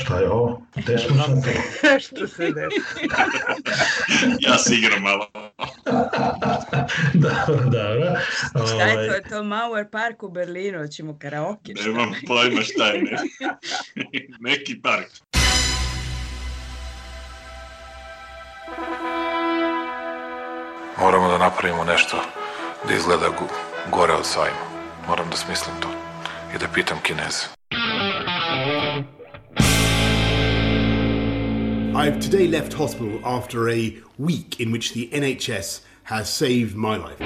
Šta je ovo? Gde smo sad? Što se desi? ja se igram malo. dobro, dobro. Šta je to? Ovaj, Je to Mauer Park u Berlinu? Hoćemo karaoke? šta? Nemam pojma šta je. Ne. Neki park. Moramo da napravimo nešto da izgleda go- gore od sajma. Moram da smislim to i da pitam Kineze. I've today left hospital after a week in which the NHS has saved my life.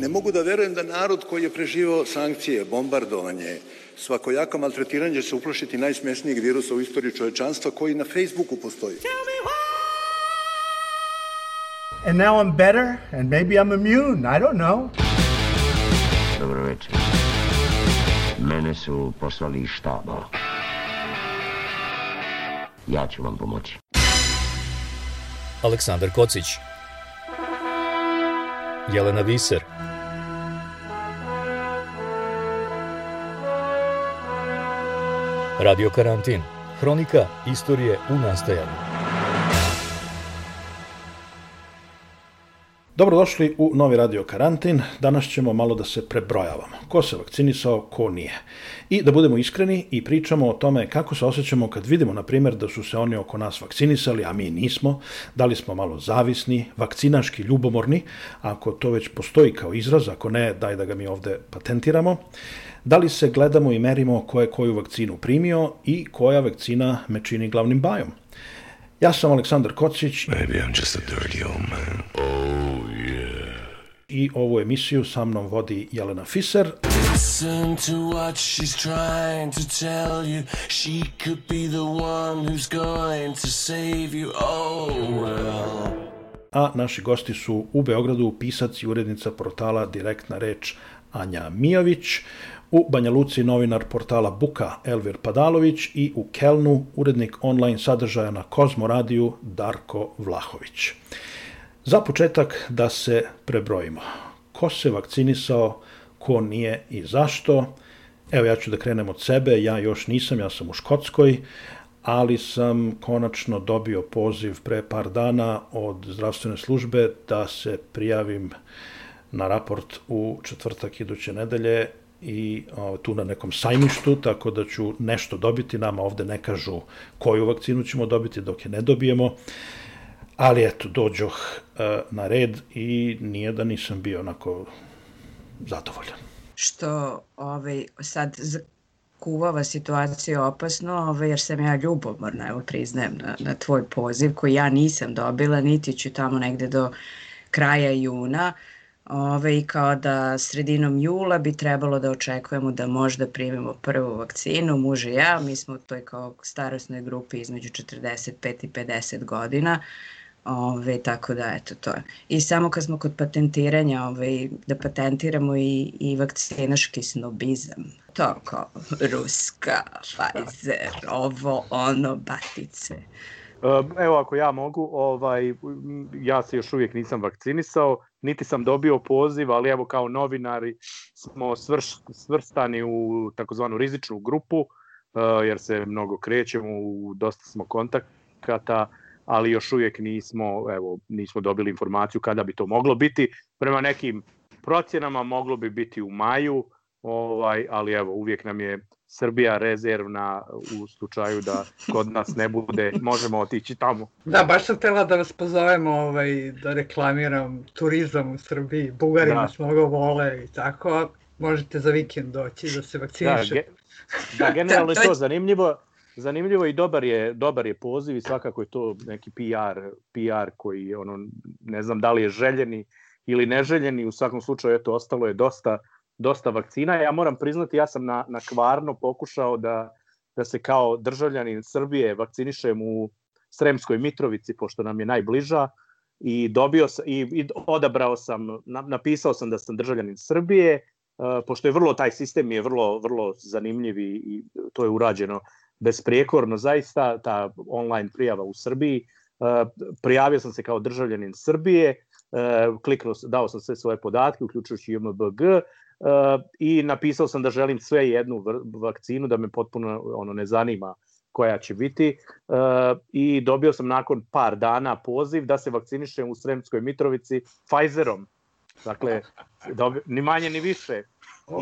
Ne mogu da verujem da narod koji je preživao sankcije, bombardovanje, svakojako maltretiranje će se uplašiti najsmešnijeg virusa u istoriji čovečanstva koji na Facebooku postoji. And now I'm better, and maybe I'm immune. I don't know. Dobro večer. Mene su poslali iz štaba. Ja ću vam pomoći. Aleksandar Kocić. Jelena Viser. Radio Karantin. Hronika istorije u nastajanju Dobrodošli u novi radio karantin. Danas ćemo malo da se prebrojavamo. Ko se vakcinisao, ko nije. I da budemo iskreni i pričamo o tome kako se osjećamo kad vidimo, na primjer, da su se oni oko nas vakcinisali, a mi nismo. Da li smo malo zavisni, vakcinaški ljubomorni, ako to već postoji kao izraz, ako ne, daj da ga mi ovde patentiramo. Da li se gledamo i merimo ko je koju vakcinu primio i koja vakcina me čini glavnim bajom. Ja sam Aleksandar Kocić Maybe I'm just a dirty old man. Oh. I ovu emisiju sa mnom vodi Jelena Fiser, Listen to what she's trying to tell you. She could be the one who's going to save you. Oh, well. a naši gosti su u Beogradu pisac i urednica portala Direktna reč Anja Mijović, u Banja Luci novinar portala Buka Elvir Padalović i u Kelnu urednik online sadržaja na Kozmo radiju Darko Vlahović. Za početak da se prebrojimo. Ko se vakcinisao, ko nije i zašto? Evo ja ću da krenem od sebe, ja još nisam, ja sam u Škotskoj, ali sam konačno dobio poziv pre par dana od zdravstvene službe da se prijavim na raport u četvrtak iduće nedelje i o, tu na nekom sajmištu, tako da ću nešto dobiti. Nama ovde ne kažu koju vakcinu ćemo dobiti dok je ne dobijemo. Ali eto, dođoh e, na red i nije da nisam bio onako zadovoljan. Što ovaj, sad kuvava situaciju opasno, ovaj, jer sam ja ljubomorna, evo priznajem, na, na tvoj poziv koji ja nisam dobila, niti ću tamo negde do kraja juna. Ove, i kao da sredinom jula bi trebalo da očekujemo da možda primimo prvu vakcinu, muž i ja, mi smo u toj kao starosnoj grupi između 45 i 50 godina, Ove, tako da, eto, to je. I samo kad smo kod patentiranja, ove, da patentiramo i, i vakcinaški snobizam. To kao ruska, Pfizer, ovo, ono, batice. Evo ako ja mogu, ovaj, ja se još uvijek nisam vakcinisao, niti sam dobio poziv, ali evo kao novinari smo svrš, svrstani u takozvanu rizičnu grupu, eh, jer se mnogo krećemo, dosta smo kontakata, ali još uvijek nismo, evo, nismo dobili informaciju kada bi to moglo biti. Prema nekim procjenama moglo bi biti u maju, ovaj, ali evo, uvijek nam je Srbija rezervna u slučaju da kod nas ne bude, možemo otići tamo. Da, baš sam htela da vas pozovem ovaj, da reklamiram turizam u Srbiji. Bugari Da. nas mnogo vole i tako. Možete za vikend doći da se Da, vakcinišete. ge, da generalno Da, je to to zanimljivo, zanimljivo i dobar je, dobar je poziv i svakako je to neki PR, PR koji ono, ne znam da li je željeni ili neželjeni, u svakom slučaju eto, ostalo je dosta, dosta vakcina. Ja moram priznati, ja sam na, na kvarno pokušao da, da se kao državljanin Srbije vakcinišem u Sremskoj Mitrovici, pošto nam je najbliža, i dobio sam, i, i odabrao sam, na, napisao sam da sam državljanin Srbije, Uh, pošto je vrlo, taj sistem je vrlo, vrlo zanimljiv i, i to je urađeno besprijekorno zaista, ta online prijava u Srbiji. Uh, prijavio sam se kao državljanin Srbije, uh, kliknuo, dao sam sve svoje podatke, uključujući JMBG, i napisao sam da želim sve jednu vakcinu, da me potpuno ono ne zanima koja će biti i dobio sam nakon par dana poziv da se vakcinišem u Sremskoj Mitrovici Pfizerom. Dakle, dobio, ni manje ni više.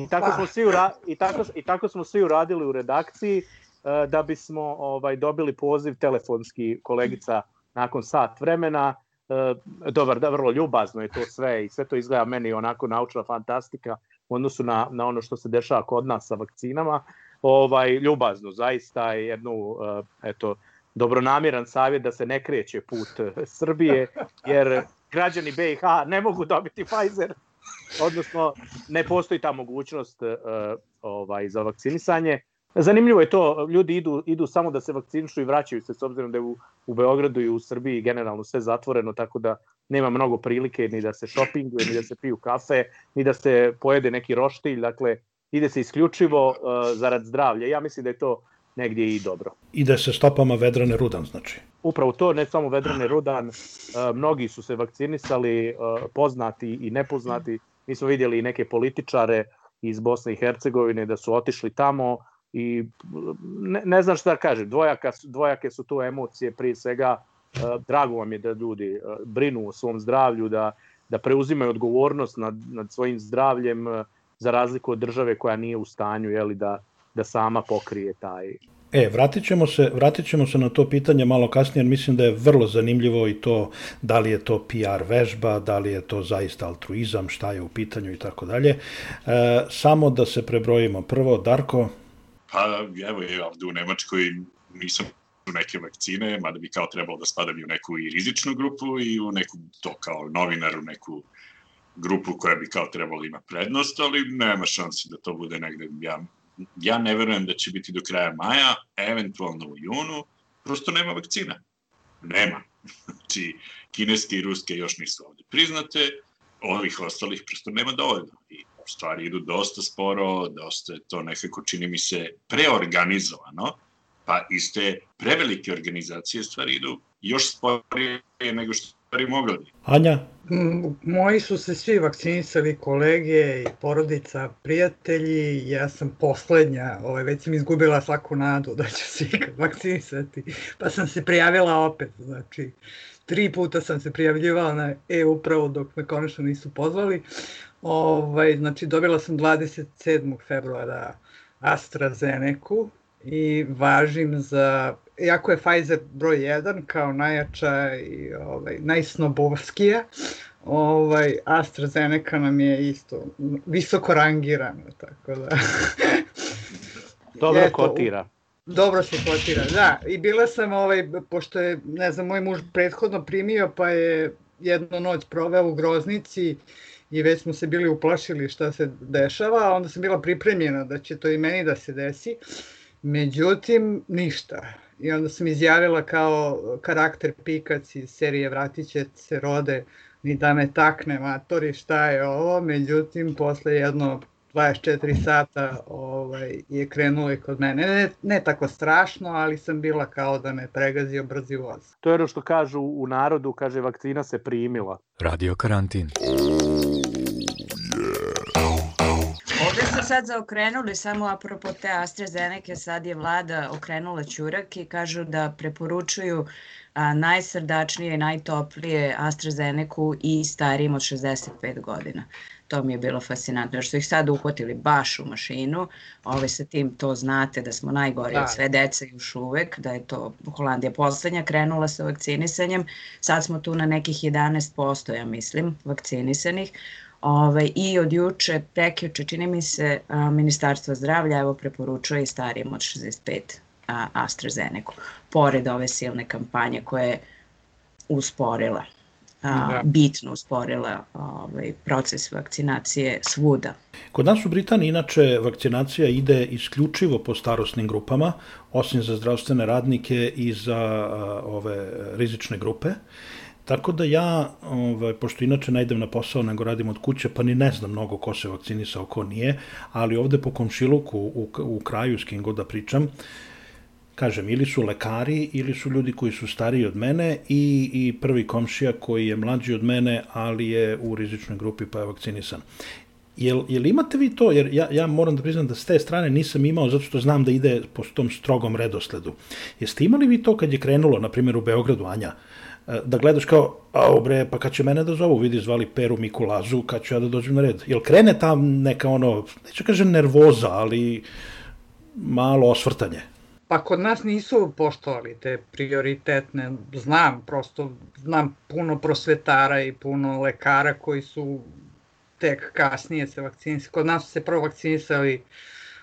I tako smo svi ura, i tako i tako smo svi uradili u redakciji da bismo ovaj dobili poziv telefonski kolegica nakon sat vremena dobar, da, vrlo ljubazno je to sve i sve to izgleda meni onako naučna fantastika u odnosu na, na ono što se dešava kod nas sa vakcinama. Ovaj, ljubazno, zaista je jednu, eto, dobronamiran savjet da se ne kreće put Srbije, jer građani BiH ne mogu dobiti Pfizer, odnosno ne postoji ta mogućnost ovaj, za vakcinisanje. Zanimljivo je to, ljudi idu, idu samo da se vakcinišu i vraćaju se, s obzirom da je u, u Beogradu i u Srbiji generalno sve zatvoreno, tako da nema mnogo prilike ni da se šopinguje, ni da se piju kafe, ni da se pojede neki roštilj, dakle ide se isključivo uh, zarad zdravlja. Ja mislim da je to negdje i dobro. Ide se stopama Vedrane Rudan, znači? Upravo to, ne samo Vedrane Rudan, uh, mnogi su se vakcinisali, uh, poznati i nepoznati. Mi smo vidjeli i neke političare iz Bosne i Hercegovine da su otišli tamo, i ne, ne znam šta da kažem, dvojaka, dvojake su tu emocije prije svega, drago vam je da ljudi brinu o svom zdravlju, da, da preuzimaju odgovornost nad, nad svojim zdravljem za razliku od države koja nije u stanju jeli, da, da sama pokrije taj E, vratit ćemo, se, vratit ćemo se na to pitanje malo kasnije, jer mislim da je vrlo zanimljivo i to da li je to PR vežba, da li je to zaista altruizam, šta je u pitanju i tako dalje. Samo da se prebrojimo. Prvo, Darko, Pa evo je ovde u Nemačkoj nisam u neke vakcine, mada bi kao trebalo da spadam i u neku i rizičnu grupu i u neku, to kao novinar, u neku grupu koja bi kao trebalo ima prednost, ali nema šansi da to bude negde. Ja, ja ne verujem da će biti do kraja maja, eventualno u junu, prosto nema vakcina. Nema. Znači, kineske i ruske još nisu ovde priznate, ovih ostalih prosto nema dovoljno. I stvari idu dosta sporo, dosta je to nekako čini mi se preorganizovano, pa iz te prevelike organizacije stvari idu još sporije nego što stvari mogli. Anja? Moji su se svi vakcinisali, kolege i porodica, prijatelji, ja sam poslednja, ovaj, već sam izgubila svaku nadu da ću se vakcinisati, pa sam se prijavila opet, znači tri puta sam se prijavljivala na e-upravu dok me konačno nisu pozvali, Ovaj, znači dobila sam 27. februara AstraZeneca i važim za, iako je Pfizer broj 1 kao najjača i ovaj, najsnobovskija, ovaj, AstraZeneca nam je isto visoko rangirano, tako da... Dobro Eto, kotira. Dobro se kotira, da. I bila sam, ovaj, pošto je, ne znam, moj muž prethodno primio, pa je jednu noć proveo u groznici i već smo se bili uplašili šta se dešava, a onda sam bila pripremljena da će to i meni da se desi. Međutim, ništa. I onda sam izjavila kao karakter Pikac iz serije Vratit će se rode ni da me takne matori šta je ovo, međutim posle jedno 24 sata ovaj, je krenulo i kod mene. Ne, ne tako strašno, ali sam bila kao da me pregazio brzi voz. To je ono što kažu u narodu, kaže vakcina se primila. Radio karantin. Sad zaokrenuli, samo apropo te AstraZeneca, sad je vlada okrenula čurak i kažu da preporučuju a, najsrdačnije i najtoplije AstraZeneca i starijim od 65 godina. To mi je bilo fascinantno, jer su ih sad uhvatili baš u mašinu, ove sa tim to znate da smo najgori da. od sve dece još uvek, da je to Holandija poslednja krenula sa vakcinisanjem, sad smo tu na nekih 11%, ja mislim, vakcinisanih, Ove, I od juče, prekjuče, čini mi se, a, Ministarstvo zdravlja evo preporučuje i starijem od 65 a, AstraZeneca, pored ove silne kampanje koje je usporila a, da. bitno usporila ovaj, proces vakcinacije svuda. Kod nas u Britaniji inače vakcinacija ide isključivo po starosnim grupama, osim za zdravstvene radnike i za a, ove rizične grupe. Tako da ja, ovaj, pošto inače ne idem na posao nego radim od kuće, pa ni ne znam mnogo ko se vakcinisao, ko nije, ali ovde po komšiluku u, u kraju s kim god da pričam, kažem, ili su lekari, ili su ljudi koji su stariji od mene i, i prvi komšija koji je mlađi od mene, ali je u rizičnoj grupi pa je vakcinisan. Jel, jel imate vi to, jer ja, ja moram da priznam da s te strane nisam imao, zato što znam da ide po tom strogom redosledu. Jeste imali vi to kad je krenulo, na primjer u Beogradu, Anja, e, da gledaš kao, a bre, pa kad će mene da zovu, vidi zvali Peru Mikulazu, kad ću ja da dođem na red. Jel krene tam neka ono, neću kažem nervoza, ali malo osvrtanje? Pa kod nas nisu poštovali te prioritetne, znam, prosto znam puno prosvetara i puno lekara koji su tek kasnije se vakcinisali. Kod nas su se prvo vakcinisali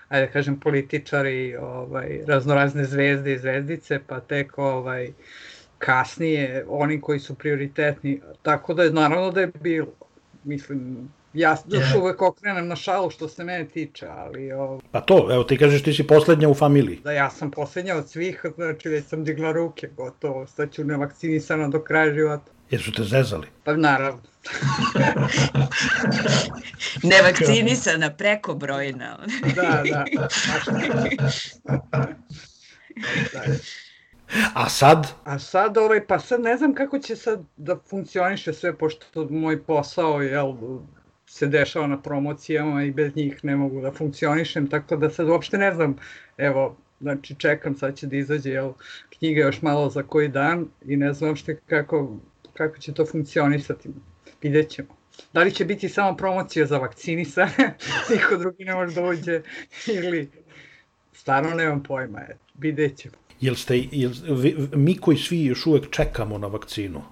ajde da kažem političari, ovaj raznorazne zvezde i zvezdice, pa tek ovaj kasnije oni koji su prioritetni. Tako da je naravno da je bilo mislim Ja još uvek okrenem na šalu što se mene tiče, ali... Ovo... Pa to, evo ti kažeš ti si poslednja u familiji. Da, ja sam poslednja od svih, znači već sam digla ruke, gotovo, sad ću nevakcinisana do kraja života. Jesu te zezali? Pa naravno. Nevakcinisana, prekobrojna. da, da. da. A sad? A sad, ovaj, pa sad ne znam kako će sad da funkcioniše sve, pošto moj posao, jel, se dešava na promocijama i bez njih ne mogu da funkcionišem, tako da sad uopšte ne znam, evo, znači čekam, sad će da izađe jel, knjiga još malo za koji dan i ne znam uopšte kako, kako će to funkcionisati, vidjet ćemo. Da li će biti samo promocija za vakcinisane, niko drugi ne može da uđe, ili stvarno nemam pojma, je, vidjet ćemo. Jel ste, jel, mi koji svi još uvek čekamo na vakcinu,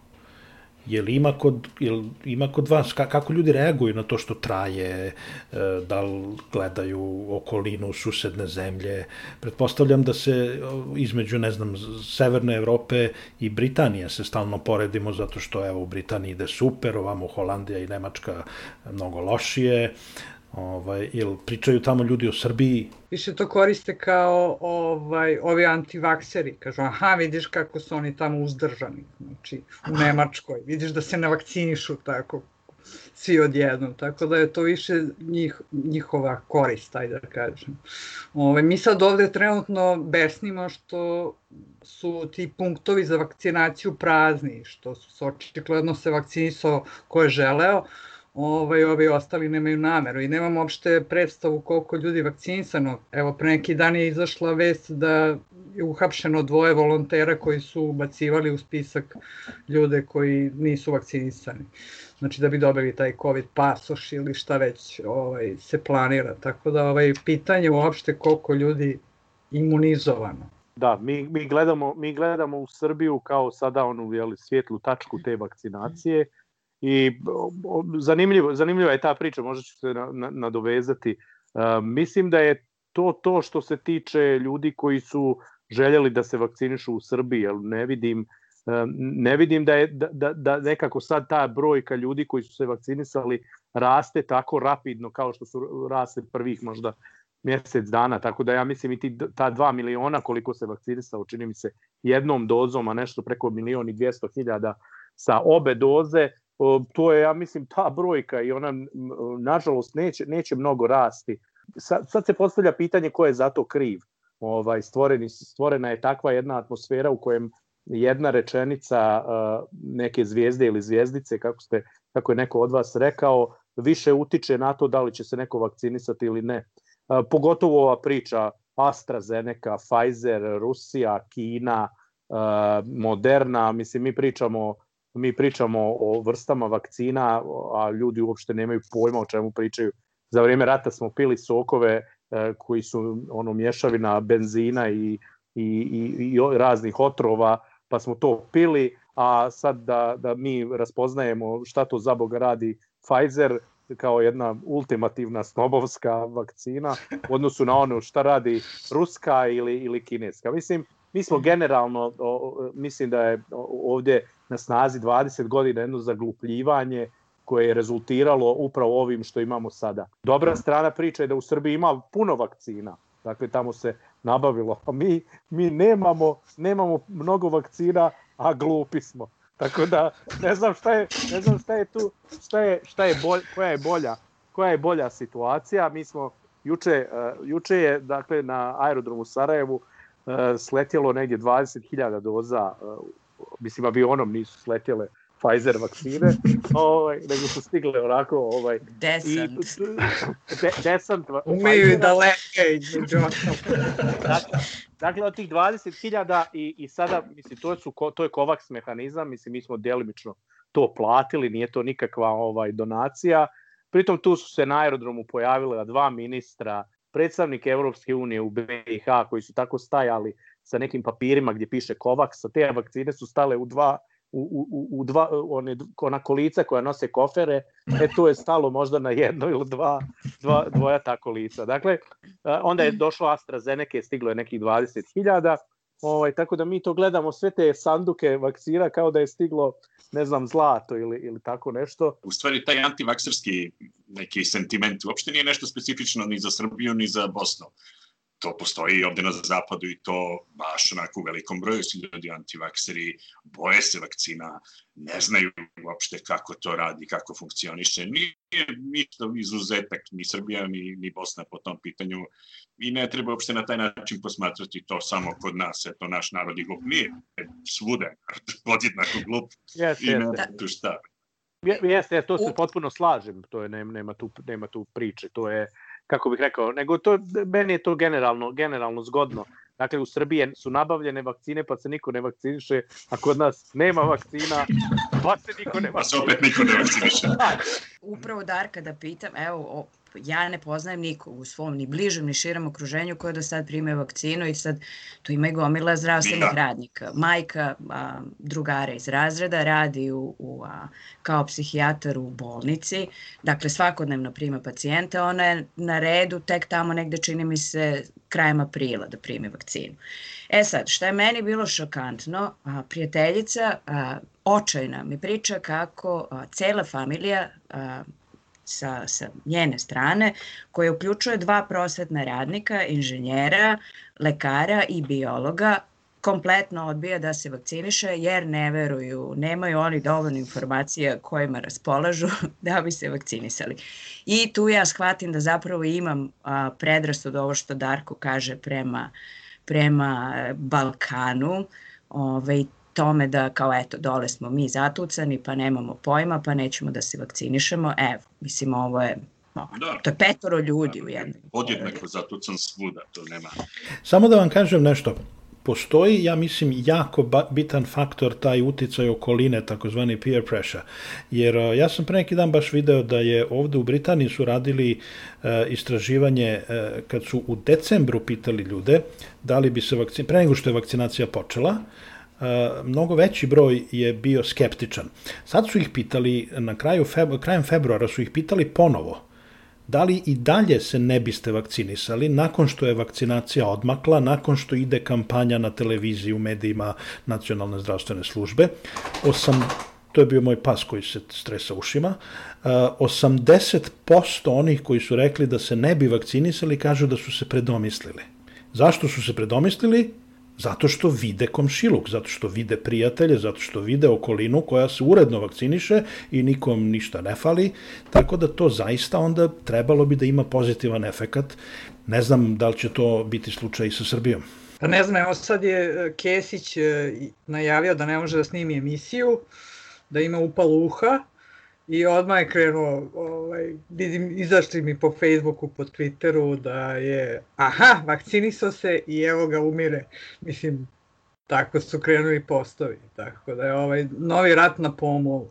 Jel ima kod, jel ima kod vas, kako ljudi reaguju na to što traje, e, da li gledaju okolinu, susedne zemlje? Pretpostavljam da se između, ne znam, Severne Evrope i Britanije se stalno poredimo zato što evo u Britaniji ide super, ovamo Holandija i Nemačka mnogo lošije. Ovaj, jel pričaju tamo ljudi o Srbiji? Više to koriste kao ovaj, ovi antivakseri. Kažu, aha, vidiš kako su oni tamo uzdržani. Znači, u Nemačkoj. Vidiš da se ne vakcinišu tako svi odjednom, tako da je to više njih, njihova korist, ajde da kažem. Ove, mi sad ovde trenutno besnimo što su ti punktovi za vakcinaciju prazni, što su se očigledno se vakcinisao ko je želeo, ovaj, ovi ostali nemaju nameru i nemam uopšte predstavu koliko ljudi vakcinisano. Evo, pre neki dan je izašla vest da je uhapšeno dvoje volontera koji su ubacivali u spisak ljude koji nisu vakcinisani. Znači da bi dobili taj COVID pasoš ili šta već ovaj, se planira. Tako da ovaj, pitanje uopšte koliko ljudi imunizovano. Da, mi, mi, gledamo, mi gledamo u Srbiju kao sada onu jeli, svjetlu tačku te vakcinacije. Mm I zanimljivo, zanimljiva je ta priča, možda ću se na, na, nadovezati. Uh, mislim da je to to što se tiče ljudi koji su željeli da se vakcinišu u Srbiji, ali ne vidim ne vidim da je da, da, da nekako sad ta brojka ljudi koji su se vakcinisali raste tako rapidno kao što su rasli prvih možda mjesec dana, tako da ja mislim i ti, ta 2 miliona koliko se vakcinisalo, čini mi se jednom dozom, a nešto preko milion i 200 hiljada sa obe doze, to je, ja mislim, ta brojka i ona, nažalost, neće, neće mnogo rasti. Sad, sad se postavlja pitanje ko je za to kriv. Ovaj, stvoreni, stvorena je takva jedna atmosfera u kojem jedna rečenica neke zvijezde ili zvijezdice, kako, ste, kako je neko od vas rekao, više utiče na to da li će se neko vakcinisati ili ne. Pogotovo ova priča AstraZeneca, Pfizer, Rusija, Kina, Moderna, mislim mi pričamo mi pričamo o vrstama vakcina, a ljudi uopšte nemaju pojma o čemu pričaju. Za vrijeme rata smo pili sokove e, koji su ono mješavina benzina i, i, i, i raznih otrova, pa smo to pili, a sad da, da mi raspoznajemo šta to za Boga radi Pfizer kao jedna ultimativna snobovska vakcina u odnosu na ono šta radi ruska ili, ili kineska. Mislim, mi smo generalno, mislim da je ovdje na snazi 20 godina jedno zaglupljivanje koje je rezultiralo upravo ovim što imamo sada. Dobra strana priče je da u Srbiji ima puno vakcina, dakle tamo se nabavilo, a mi, mi nemamo, nemamo mnogo vakcina, a glupi smo. Tako da ne znam šta je, ne znam šta je tu, šta je, šta je bolj, koja je bolja, koja je bolja situacija. Mi smo juče, uh, juče je dakle na aerodromu Sarajevu uh, sletjelo negdje 20.000 doza uh, mislim avionom nisu sletjele Pfizer vakcine, ovaj, nego su stigle onako ovaj, Desant. I, de, desant Umeju i da leke između dakle, dakle, od tih 20.000 i, i sada, mislim, to, su, to je COVAX mehanizam, mislim, mi smo delimično to platili, nije to nikakva ovaj donacija. Pritom tu su se na aerodromu pojavila dva ministra, predstavnik Evropske unije u BiH koji su tako stajali sa nekim papirima gdje piše COVAX, a te vakcine su stale u dva u, u, u dva, one, ona kolica koja nose kofere, e to je stalo možda na jedno ili dva, dva dvoja ta kolica. Dakle, onda je došlo AstraZeneca, stiglo je nekih 20.000, ovaj, tako da mi to gledamo sve te sanduke vakcina kao da je stiglo ne znam, zlato ili, ili tako nešto. U stvari, taj antivakserski neki sentiment uopšte nije nešto specifično ni za Srbiju, ni za Bosnu to postoji i ovde na zapadu i to baš onako u velikom broju su ljudi antivakseri, boje se vakcina, ne znaju uopšte kako to radi, kako funkcioniše. Nije ništa izuzetak ni Srbija ni, ni Bosna po tom pitanju i ne treba uopšte na taj način posmatrati to samo kod nas, eto naš narod je glup. Nije svude podjednako glup yes, i ne yes. tu šta. Jeste, ja to se potpuno slažem, to je nema, nema tu nema tu priče, to je kako bih rekao, nego to, meni je to generalno, generalno zgodno. Dakle, u Srbiji su nabavljene vakcine, pa se niko ne vakciniše, a kod nas nema vakcina, pa se niko ne vakciniše. Pa se opet niko ne vakciniše. Upravo Darka da pitam, evo, ja ne poznajem nikog u svom ni bližem ni širem okruženju koji do sad prime vakcinu i sad tu ima i gomila zdravstvenih Da. radnika. Majka a, drugara iz razreda radi u, u, a, kao psihijatar u bolnici, dakle svakodnevno prima pacijente, ona je na redu tek tamo negde čini mi se krajem aprila da primi vakcinu. E sad, šta je meni bilo šokantno, a, prijateljica a, očajna mi priča kako a, cela familija a, sa, sa njene strane, koja uključuje dva prosvetna radnika, inženjera, lekara i biologa, kompletno odbija da se vakciniše jer ne veruju, nemaju oni dovoljno informacija kojima raspolažu da bi se vakcinisali. I tu ja shvatim da zapravo imam a, predrasud ovo što Darko kaže prema, prema Balkanu, ovaj, tome da kao eto dole smo mi zatucani pa nemamo pojma pa nećemo da se vakcinišemo. Evo, mislim ovo je Da. to je petoro ljudi u jednom. Podjednako zatucan svuda, to nema. Samo da vam kažem nešto. Postoji, ja mislim, jako bitan faktor taj uticaj okoline, takozvani peer pressure. Jer uh, ja sam pre neki dan baš video da je ovde u Britaniji su radili uh, istraživanje uh, kad su u decembru pitali ljude da li bi se vakcin... pre nego što je vakcinacija počela, mnogo veći broj je bio skeptičan. Sad su ih pitali, na kraju feb krajem februara su ih pitali ponovo, da li i dalje se ne biste vakcinisali nakon što je vakcinacija odmakla, nakon što ide kampanja na televiziji, u medijima nacionalne zdravstvene službe. Osam, to je bio moj pas koji se stresa ušima. Uh, 80% onih koji su rekli da se ne bi vakcinisali kažu da su se predomislili. Zašto su se predomislili? Zato što vide komšiluk, zato što vide prijatelje, zato što vide okolinu koja se uredno vakciniše i nikom ništa ne fali, tako da to zaista onda trebalo bi da ima pozitivan efekat. Ne znam da li će to biti slučaj i sa Srbijom. Pa ne znam, evo sad je e, Kesić e, najavio da ne može da snimi emisiju, da ima upal uha i odmah je krenuo, ovaj, vidim, izašli mi po Facebooku, po Twitteru da je, aha, vakcinisao se i evo ga umire. Mislim, tako su krenuli postovi, tako da je ovaj novi rat na pomolu.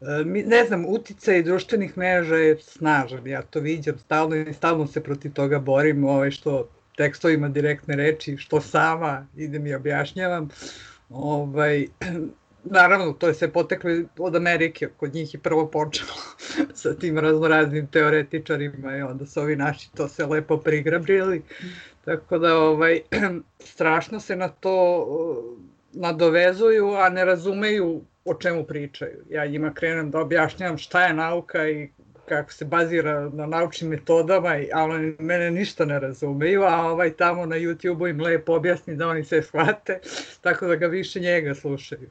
E, ne znam, uticaj društvenih mreža je snažan, ja to viđam stalno i stalno se protiv toga borim, ovaj, što tekstovima direktne reči, što sama idem i objašnjavam. Ovaj, naravno, to je sve poteklo od Amerike, kod njih je prvo počelo sa tim raznoraznim teoretičarima i onda su ovi naši to sve lepo prigrabili. Tako da ovaj, strašno se na to uh, nadovezuju, a ne razumeju o čemu pričaju. Ja njima krenem da objašnjavam šta je nauka i kako se bazira na naučnim metodama, a oni mene ništa ne razumeju, a ovaj tamo na YouTube-u im lepo objasni da oni sve shvate, tako da ga više njega slušaju.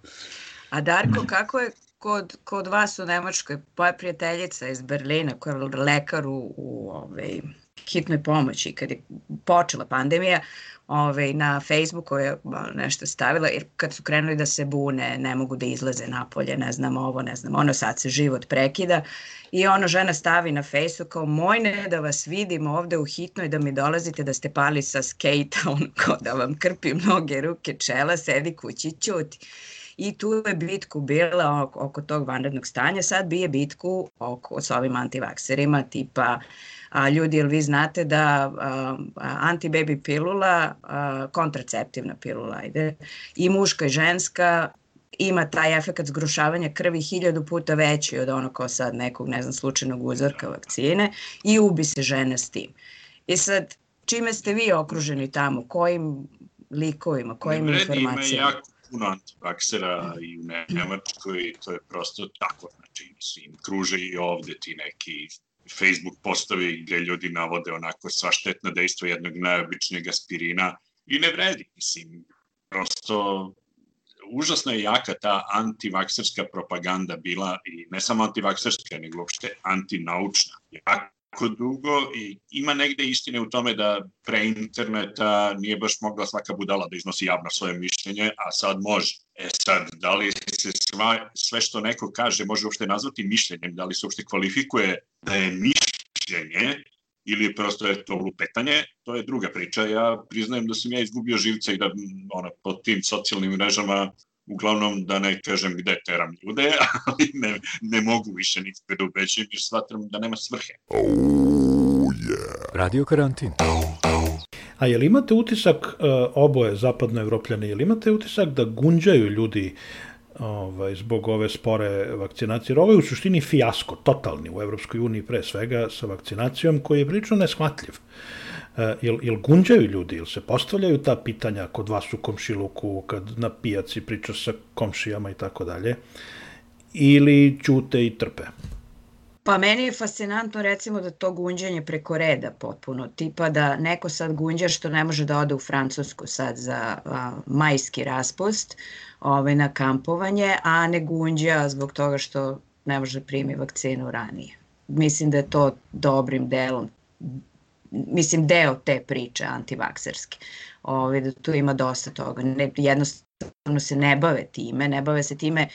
A Darko, kako je kod, kod vas u Nemačkoj, moja prijateljica iz Berlina, koja je lekar u, u ovaj, hitnoj pomoći kad je počela pandemija, ovaj, na Facebooku je nešto stavila, jer kad su krenuli da se bune, ne mogu da izlaze napolje, ne znam ovo, ne znam ono, sad se život prekida. I ono žena stavi na Facebooku kao, mojne da vas vidim ovde u hitnoj, da mi dolazite da ste pali sa skejta, on kao da vam krpi mnoge ruke, čela, sedi kući, ćuti. I tu je bitku bila oko, oko tog vanrednog stanja, sad bije bitku oko, s ovim antivakserima, tipa a, ljudi, jel vi znate da a, antibaby pilula, a, kontraceptivna pilula, ajde, i muška i ženska ima taj efekt zgrušavanja krvi hiljadu puta veći od ono kao sad nekog, ne znam, slučajnog uzorka vakcine i ubi se žena s tim. I sad, čime ste vi okruženi tamo? Kojim likovima, kojim ne informacijama? Ima jako puno antivaksera i u Nemačkoj, to je prosto tako, znači, mislim, kruže i ovde ti neki Facebook postovi gde ljudi navode onako sva štetna dejstva jednog najobičnijeg aspirina i ne vredi, mislim, prosto užasno je jaka ta antivakserska propaganda bila i ne samo antivakserska, nego uopšte antinaučna. Jako dugo i ima negde istine u tome da pre interneta nije baš mogla svaka budala da iznosi javno svoje mišljenje, a sad može. E sad, da li se sva, sve što neko kaže može uopšte nazvati mišljenjem, da li se uopšte kvalifikuje da je mišljenje ili prosto je to lupetanje, to je druga priča. Ja priznajem da sam ja izgubio živce i da ono, po tim socijalnim mrežama uglavnom da ne kažem gde teram ljude, ali ne, ne mogu više nikakve da ubećim jer shvatam da nema svrhe. Oh, yeah. Radio karantin. A je li imate utisak, uh, oboje zapadno evropljane, je li imate utisak da gunđaju ljudi ovaj, zbog ove spore vakcinacije. Ovo je u suštini fijasko, totalni u Evropskoj uniji pre svega sa vakcinacijom koji je prilično neshvatljiv. E, jel, jel gunđaju ljudi, jel se postavljaju ta pitanja kod vas u komšiluku, kad na pijaci pričaš sa komšijama i tako dalje, ili ćute i trpe? Pa meni je fascinantno recimo da to gunđanje preko reda potpuno, tipa da neko sad gunđa što ne može da ode u Francusku sad za a, majski raspust ovaj, na kampovanje, a ne gunđa zbog toga što ne može da primi vakcinu ranije. Mislim da je to dobrim delom mislim, deo te priče antivakserske. Ove, da tu ima dosta toga. Ne, jednostavno se ne bave time, ne bave se time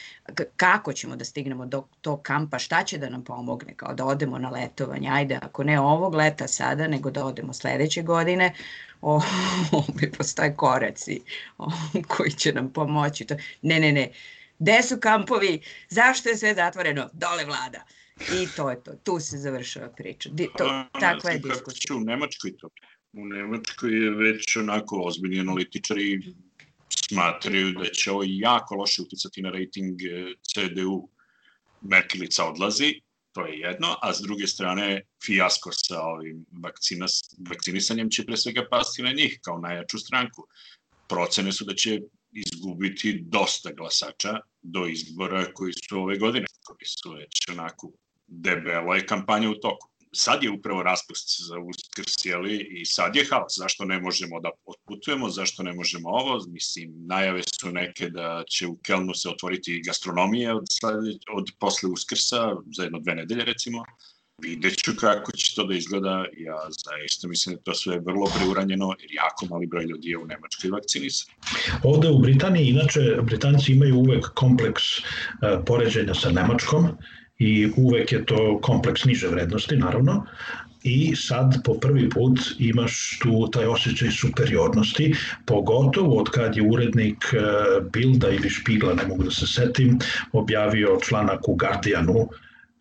kako ćemo da stignemo do tog kampa, šta će da nam pomogne, kao da odemo na letovanje, ajde, ako ne ovog leta sada, nego da odemo sledeće godine, o, ovdje postoje koraci o, koji će nam pomoći. To, ne, ne, ne, gde su kampovi, zašto je sve zatvoreno, dole vlada. I to je to, tu se završava priča. Di, to, A, takva je kako diskusija. u Nemačkoj to. U Nemačkoj je već onako ozbiljni analitičari smatraju da će ovo jako loše uticati na rating eh, CDU. Merkelica odlazi, to je jedno, a s druge strane fijasko sa ovim vakcina, vakcinisanjem će pre svega pasti na njih kao najjaču stranku. Procene su da će izgubiti dosta glasača do izbora koji su ove godine, koji su već onako debelo je kampanja u toku. Sad je upravo raspust za uskrs, jeli, i sad je haos. Zašto ne možemo da otputujemo, zašto ne možemo ovo? Mislim, najave su neke da će u Kelnu se otvoriti gastronomije od, od posle uskrsa, za jedno dve nedelje recimo. Vidjet ću kako će to da izgleda. Ja zaista mislim da to sve vrlo preuranjeno, jer jako mali broj ljudi je u Nemačkoj vakcinisan. Ovde u Britaniji, inače, Britanci imaju uvek kompleks uh, poređenja sa Nemačkom i uvek je to kompleks niže vrednosti, naravno, i sad po prvi put imaš tu taj osjećaj superiornosti, pogotovo od kad je urednik e, Bilda ili Špigla, ne mogu da se setim, objavio članak u Guardianu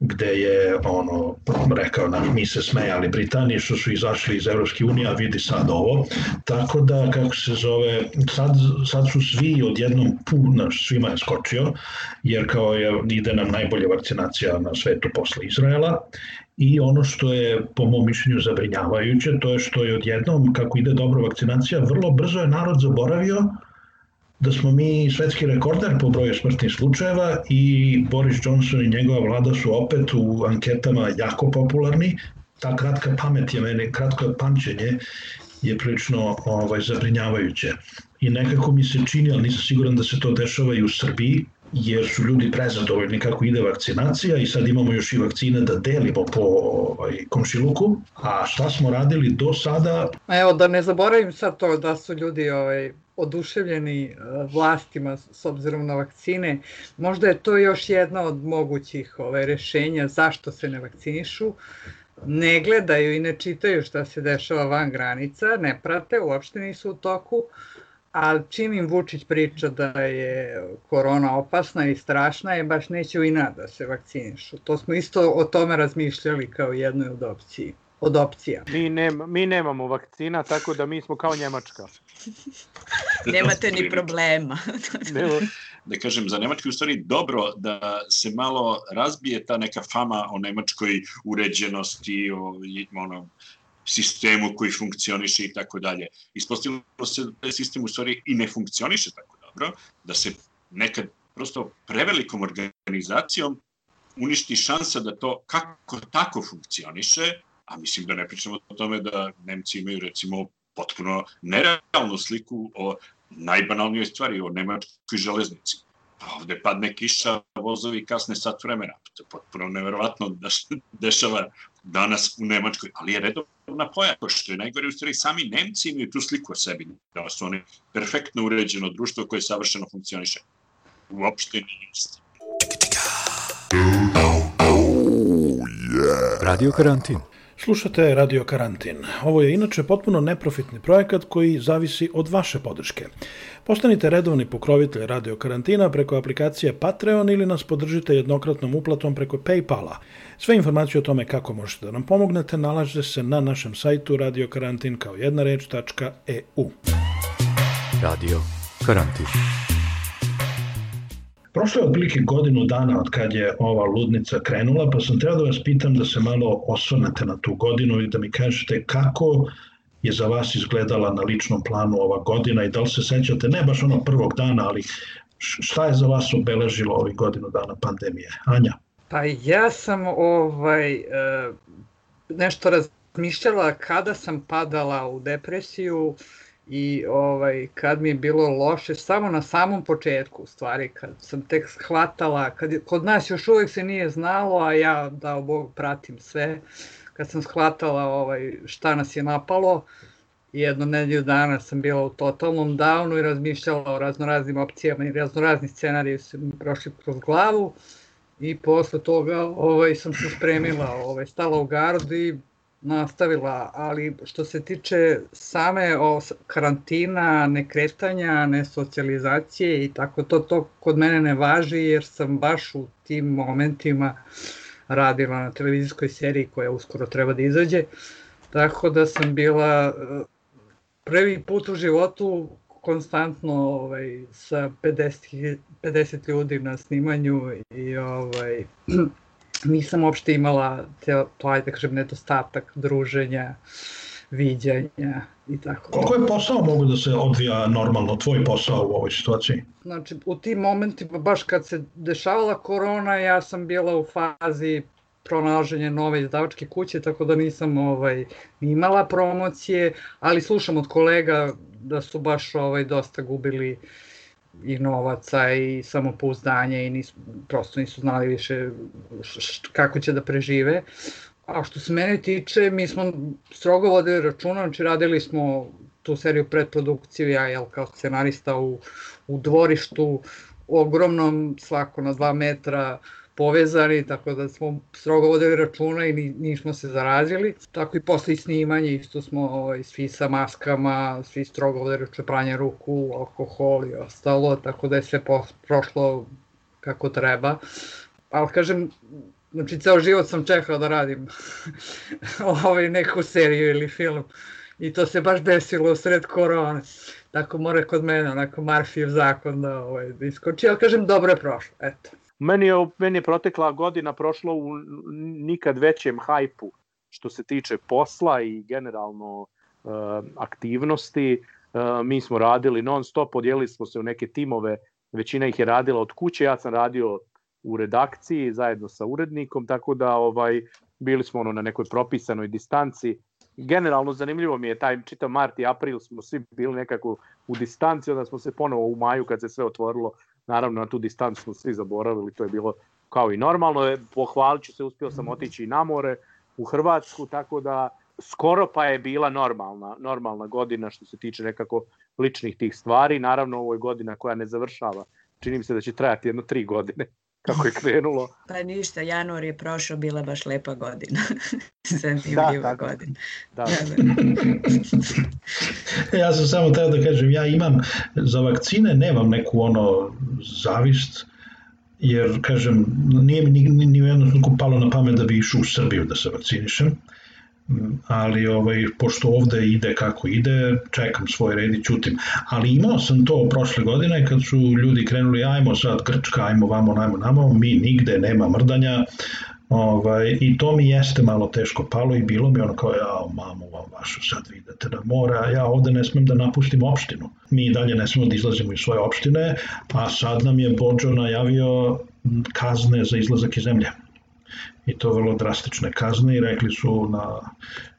gde je ono rekao na mi se smejali Britaniji što su izašli iz Evropske unije, a vidi sad ovo. Tako da, kako se zove, sad, sad su svi odjednom puno, svima je skočio, jer kao je, ide nam najbolja vakcinacija na svetu posle Izraela i ono što je po mom mišljenju zabrinjavajuće, to je što je odjednom, kako ide dobra vakcinacija, vrlo brzo je narod zaboravio da smo mi svetski rekorder po broju smrtnih slučajeva i Boris Johnson i njegova vlada su opet u anketama jako popularni. Ta kratka pamet je meni, kratko pamćenje je prilično ovaj, zabrinjavajuće. I nekako mi se čini, ali nisam siguran da se to dešava i u Srbiji, jer su ljudi prezadovoljni kako ide vakcinacija i sad imamo još i vakcine da delimo po ovaj, komšiluku. A šta smo radili do sada? Evo da ne zaboravim sad to da su ljudi ovaj, oduševljeni eh, vlastima s obzirom na vakcine. Možda je to još jedna od mogućih ovaj, rešenja zašto se ne vakcinišu. Ne gledaju i ne čitaju šta se dešava van granica, ne prate, uopšte nisu u toku a čim im Vučić priča da je korona opasna i strašna je baš neće u inat da se vakcinišu. To smo isto o tome razmišljali kao jednoj od opciji od opcija. Mi, nema, mi nemamo vakcina, tako da mi smo kao Njemačka. Nemate ni problema. Da kažem, za Nemačku je u stvari dobro da se malo razbije ta neka fama o nemačkoj uređenosti, o ono, sistemu koji funkcioniše i tako dalje. Ispostavilo se da taj sistem u stvari i ne funkcioniše tako dobro, da se nekad prosto prevelikom organizacijom uništi šansa da to kako tako funkcioniše, a mislim da ne pričamo o tome da Nemci imaju recimo potpuno nerealnu sliku o najbanalnijoj stvari, o nemačkoj železnici. Pa ovde padne kiša, vozovi kasne sat vremena. To je potpuno neverovatno da se dešava danas u Nemačkoj, ali je redovna pojava, što je najgore u stvari sami Nemci imaju tu sliku o sebi, da su oni perfektno uređeno društvo koje savršeno funkcioniše. Uopšte nije isti. Radio karantin. Slušate Radio Karantin. Ovo je inače potpuno neprofitni projekat koji zavisi od vaše podrške. Postanite redovni pokrovitelj Radio Karantina preko aplikacije Patreon ili nas podržite jednokratnom uplatom preko Paypala. Sve informacije o tome kako možete da nam pomognete nalaze se na našem sajtu radiokarantin kao jedna reč.eu. Radio Karantin. Prošlo je otprilike godinu dana od kad je ova ludnica krenula, pa sam trebao da vas pitam da se malo osvrnete na tu godinu i da mi kažete kako je za vas izgledala na ličnom planu ova godina i da li se sećate, ne baš onog prvog dana, ali šta je za vas obeležilo ovih godinu dana pandemije? Anja? Pa ja sam ovaj, e, nešto razmišljala kada sam padala u depresiju, i ovaj, kad mi je bilo loše, samo na samom početku, u stvari, kad sam tek shvatala, kad kod nas još uvijek se nije znalo, a ja, dao Bog, pratim sve, kad sam shvatala ovaj, šta nas je napalo, jedno nedelju dana sam bila u totalnom downu i razmišljala o raznoraznim opcijama i raznorazni scenariji su mi prošli kroz glavu i posle toga ovaj, sam se spremila, ovaj, stala u gardu i nastavila, ali što se tiče same o karantina, nekretanja, nesocijalizacije i tako, to, to kod mene ne važi jer sam baš u tim momentima radila na televizijskoj seriji koja uskoro treba da izađe, tako da sam bila eh, prvi put u životu konstantno ovaj, sa 50, 50 ljudi na snimanju i ovaj, nisam uopšte imala te, to, ajde da kažem, nedostatak druženja, viđanja i tako. Koliko je posao mogu da se odvija normalno, tvoj posao u ovoj situaciji? Znači, u tim momentima, baš kad se dešavala korona, ja sam bila u fazi pronalaženja nove izdavačke kuće, tako da nisam ovaj, imala promocije, ali slušam od kolega da su baš ovaj, dosta gubili uh, i novaca i samopouzdanja i nisu, prosto nisu znali više kako će da prežive. A što se mene tiče, mi smo strogo vodili računa, znači radili smo tu seriju predprodukciju, ja jel, kao scenarista u, u dvorištu, ogromnom, svako na dva metra, povezani, tako da smo strogo vodili računa i nismo se zarazili. Tako i posle snimanja isto smo ovaj, svi sa maskama, svi strogo vodili računa pranje ruku, alkohol i ostalo, tako da je sve po, prošlo kako treba. Ali kažem, znači ceo život sam čekao da radim ovaj, neku seriju ili film i to se baš desilo u sred korone. Tako mora kod mene, onako Marfijev zakon da, ovaj, da iskoči, ali kažem dobro je prošlo, eto. Meni je, meni je protekla godina prošla u nikad većem hajpu što se tiče posla i generalno uh, aktivnosti. Uh, mi smo radili non stop, podijelili smo se u neke timove, većina ih je radila od kuće, ja sam radio u redakciji zajedno sa urednikom, tako da ovaj bili smo ono na nekoj propisanoj distanci. Generalno zanimljivo mi je taj čitav mart i april smo svi bili nekako u distanci, onda smo se ponovo u maju kad se sve otvorilo naravno na tu distancu smo svi zaboravili, to je bilo kao i normalno, pohvalit ću se, uspio sam otići i na more u Hrvatsku, tako da skoro pa je bila normalna, normalna godina što se tiče nekako ličnih tih stvari. Naravno, ovo je godina koja ne završava. Čini mi se da će trajati jedno tri godine kako je krenulo. Pa ništa, januar je prošao, bila baš lepa godina. Zanimljiva da, da, godina. Da. da, da. ja sam samo teo da kažem, ja imam, za vakcine nemam neku ono zavist, jer, kažem, nije mi ni, ni, ni u jednom palo na pamet da bi išao u Srbiju da se vakcinišem ali ovaj, pošto ovde ide kako ide, čekam svoj red i ćutim. Ali imao sam to prošle godine kad su ljudi krenuli, ajmo sad Grčka, ajmo vamo, ajmo namo, mi nigde nema mrdanja, Ovaj, I to mi jeste malo teško palo i bilo mi ono kao, ja, mamu vam vašu, sad vidite da mora, ja ovde ne smem da napustim opštinu. Mi dalje ne smemo da izlazimo iz svoje opštine, a sad nam je Bođo najavio kazne za izlazak iz zemlje i to vrlo drastične kazne i rekli su na,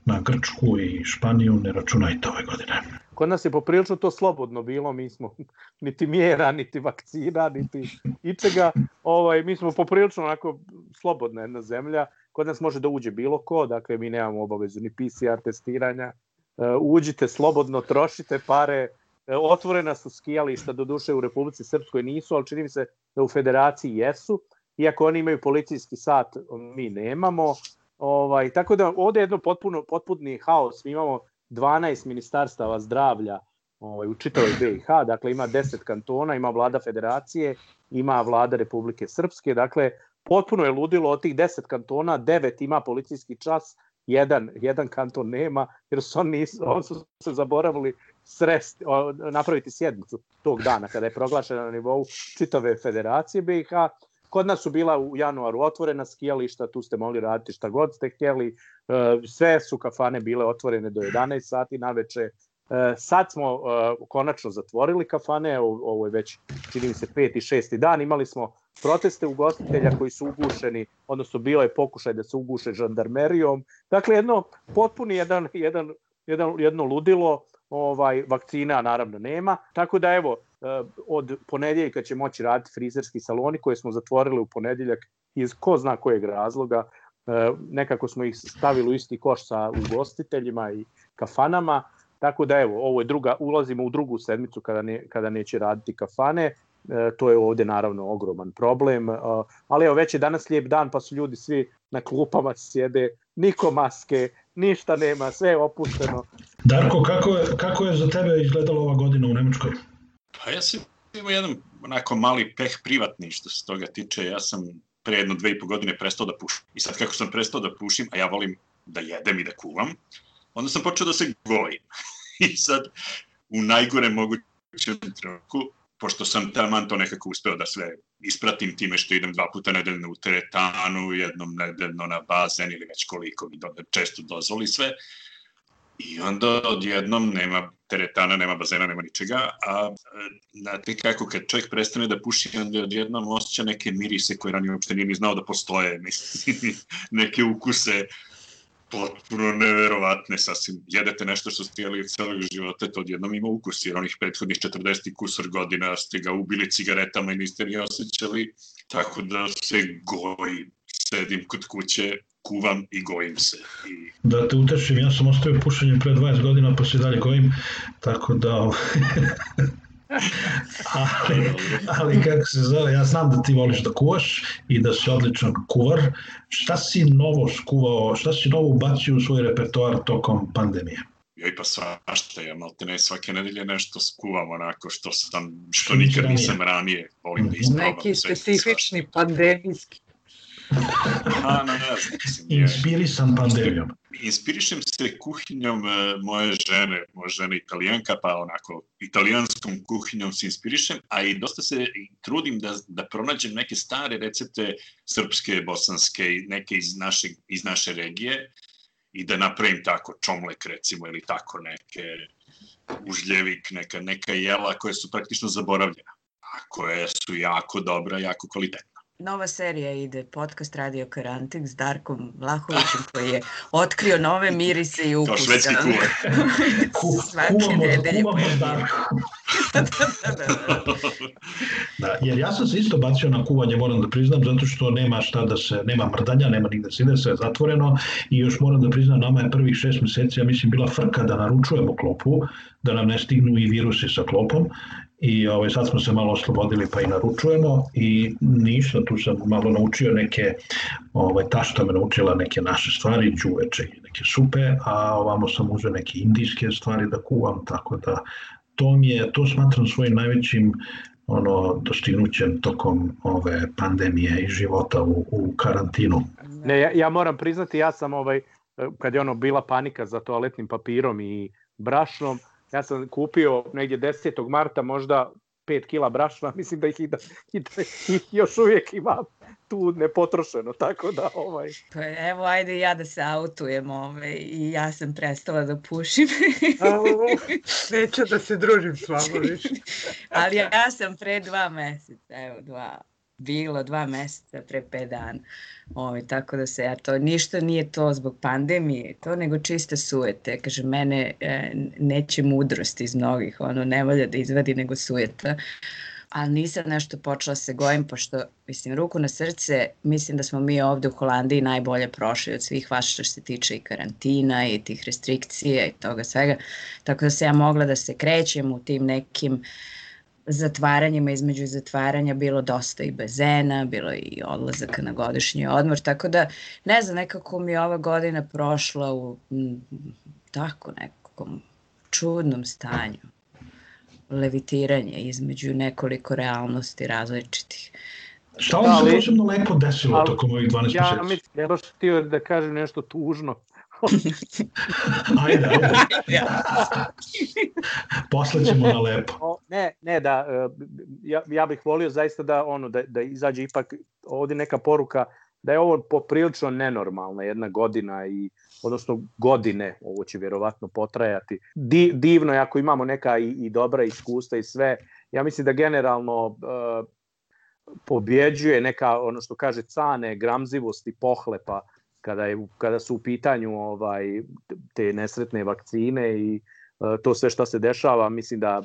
na Grčku i Španiju ne računajte ove godine. Kod nas je poprilično to slobodno bilo, mi smo niti mjera, niti vakcina, niti ičega, ovaj, mi smo poprilično onako slobodna jedna zemlja, kod nas može da uđe bilo ko, dakle mi nemamo obavezu ni PCR testiranja, uh, uđite slobodno, trošite pare, uh, otvorena su skijališta, do duše u Republici Srpskoj nisu, ali čini mi se da u federaciji jesu, iako oni imaju policijski sat, mi nemamo. Ovaj, tako da ovde je jedno potpuno, potpuni haos. Mi imamo 12 ministarstava zdravlja ovaj, u čitavoj BiH, dakle ima 10 kantona, ima vlada federacije, ima vlada Republike Srpske, dakle potpuno je ludilo od tih 10 kantona, 9 ima policijski čas, jedan, jedan kanton nema, jer su oni, on su se zaboravili srest, napraviti sjednicu tog dana kada je proglašena na nivou čitave federacije BiH Kod nas su bila u januaru otvorena skijališta, tu ste mogli raditi šta god ste htjeli, e, sve su kafane bile otvorene do 11 sati na veče. E, sad smo e, konačno zatvorili kafane, ovo je već, čini mi se, peti, šesti dan, imali smo proteste ugostitelja koji su ugušeni, odnosno bilo je pokušaj da se uguše žandarmerijom. Dakle, jedno potpuni jedan, jedan, jedan, jedno ludilo, ovaj vakcina naravno nema. Tako da evo, od ponedeljka će moći raditi frizerski saloni koje smo zatvorili u ponedeljak iz ko zna kojeg razloga. Eh, nekako smo ih stavili u isti koš sa ugostiteljima i kafanama, tako da evo, ovo je druga, ulazimo u drugu sedmicu kada, ne, kada neće raditi kafane, e, to je ovde naravno ogroman problem, e, ali evo već je danas lijep dan pa su ljudi svi na klupama sjede, niko maske, ništa nema, sve je opušteno. Darko, kako je, kako je za tebe izgledala ova godina u Nemačkoj? Pa ja sam imao jedan onako mali peh privatni što se toga tiče. Ja sam pre jedno dve i po godine prestao da pušim. I sad kako sam prestao da pušim, a ja volim da jedem i da kuvam, onda sam počeo da se gojim. I sad, u najgore mogućem trenutku, pošto sam taman to nekako uspeo da sve ispratim time što idem dva puta nedeljno u teretanu, jednom nedeljno na bazen ili već koliko mi do, često dozvoli sve, I onda odjednom nema teretana, nema bazena, nema ničega, a znate kako, kad čovjek prestane da puši, onda odjednom osjeća neke mirise koje ranije uopšte nije ni znao da postoje, neke ukuse potpuno neverovatne, sasvim, jedete nešto što ste jeli celog života, to odjednom ima ukus, jer onih prethodnih 40 kusor godina ste ga ubili cigaretama i niste ni osjećali, tako da se goji, sedim kod kuće, kuvam i gojim se. I... Da te utešim, ja sam ostavio pušenje pre 20 godina, pa se dalje gojim, tako da... ali, ali kako se zove, ja znam da ti voliš da kuvaš i da si odličan kuvar. Šta si novo skuvao, šta si novo ubacio u svoj repertoar tokom pandemije? joj pa svašta, ja malte ne svake nedelje nešto skuvam onako što sam, što nikad nisam ranije, volim da isprobam. Neki specifični pandemijski A, na, ne Inspirisan pandemijom. Inspirišem se kuhinjom e, moje žene, moja žena italijanka, pa onako italijanskom kuhinjom se inspirišem, a i dosta se trudim da, da pronađem neke stare recepte srpske, bosanske neke iz, naše, iz naše regije i da napravim tako čomlek recimo ili tako neke užljevik, neka, neka jela koje su praktično zaboravljena, a koje su jako dobra, jako kvalitetna. Nova serija ide, podcast Radio Karantin s Darkom Vlahovićem koji je otkrio nove mirise i ukuse. Kao švedski kuvar. Svake nedelje. da, da, da, da, jer ja sam se isto bacio na kuvanje, moram da priznam, zato što nema šta da se, nema mrdanja, nema nigde se ide, sve je zatvoreno i još moram da priznam, nama je prvih šest meseci, ja mislim, bila frka da naručujemo klopu, da nam ne stignu i virusi sa klopom i ovaj, sad smo se malo oslobodili pa i naručujemo i ništa, tu sam malo naučio neke, ovaj, tašta me naučila neke naše stvari, đuveče i neke supe, a ovamo sam uzeo neke indijske stvari da kuvam, tako da to mi je, to smatram svojim najvećim ono dostignućem tokom ove pandemije i života u, u karantinu. Ne, ja, ja moram priznati, ja sam ovaj, kad je ono bila panika za toaletnim papirom i brašnom, ja sam kupio negdje 10. marta možda 5 kila brašna, mislim da ih, i da, i da ih još uvijek imam tu nepotrošeno, tako da ovaj... Pa evo, ajde ja da se autujem ovaj, i ja sam prestala da pušim. Neću da se družim s vama više. Ali ja sam pre dva meseca, evo dva, bilo dva meseca pre pet dana. Ovaj, tako da se, ja to, ništa nije to zbog pandemije, to nego čiste sujete. Kaže, mene e, neće mudrost iz mnogih, ono, ne volja da izvadi nego sujeta. Ali nisam nešto počela se gojim, pošto, mislim, ruku na srce, mislim da smo mi ovde u Holandiji najbolje prošli od svih vas što se tiče i karantina i tih restrikcija i toga svega. Tako da se ja mogla da se krećem u tim nekim uh, zatvaranjima između zatvaranja bilo dosta i bazena, bilo i odlazaka na godišnji odmor, tako da ne znam, nekako mi je ova godina prošla u m, tako nekom čudnom stanju levitiranje između nekoliko realnosti različitih. Šta vam se posebno lepo desilo ali, tokom ovih 12 ja, meseci? Ja baš htio da kažem nešto tužno. Ajde, ajde. Posle ćemo na lepo. Ne, ne, da, e, ja, ja bih volio zaista da, ono, da, da izađe ipak ovde neka poruka da je ovo poprilično nenormalna jedna godina i odnosno godine, ovo će vjerovatno potrajati. Di, divno je ako imamo neka i, i dobra iskustva i sve. Ja mislim da generalno uh, pobjeđuje neka, ono što kaže, cane, gramzivost i pohlepa kada, je, kada su u pitanju ovaj te nesretne vakcine i uh, to sve što se dešava, mislim da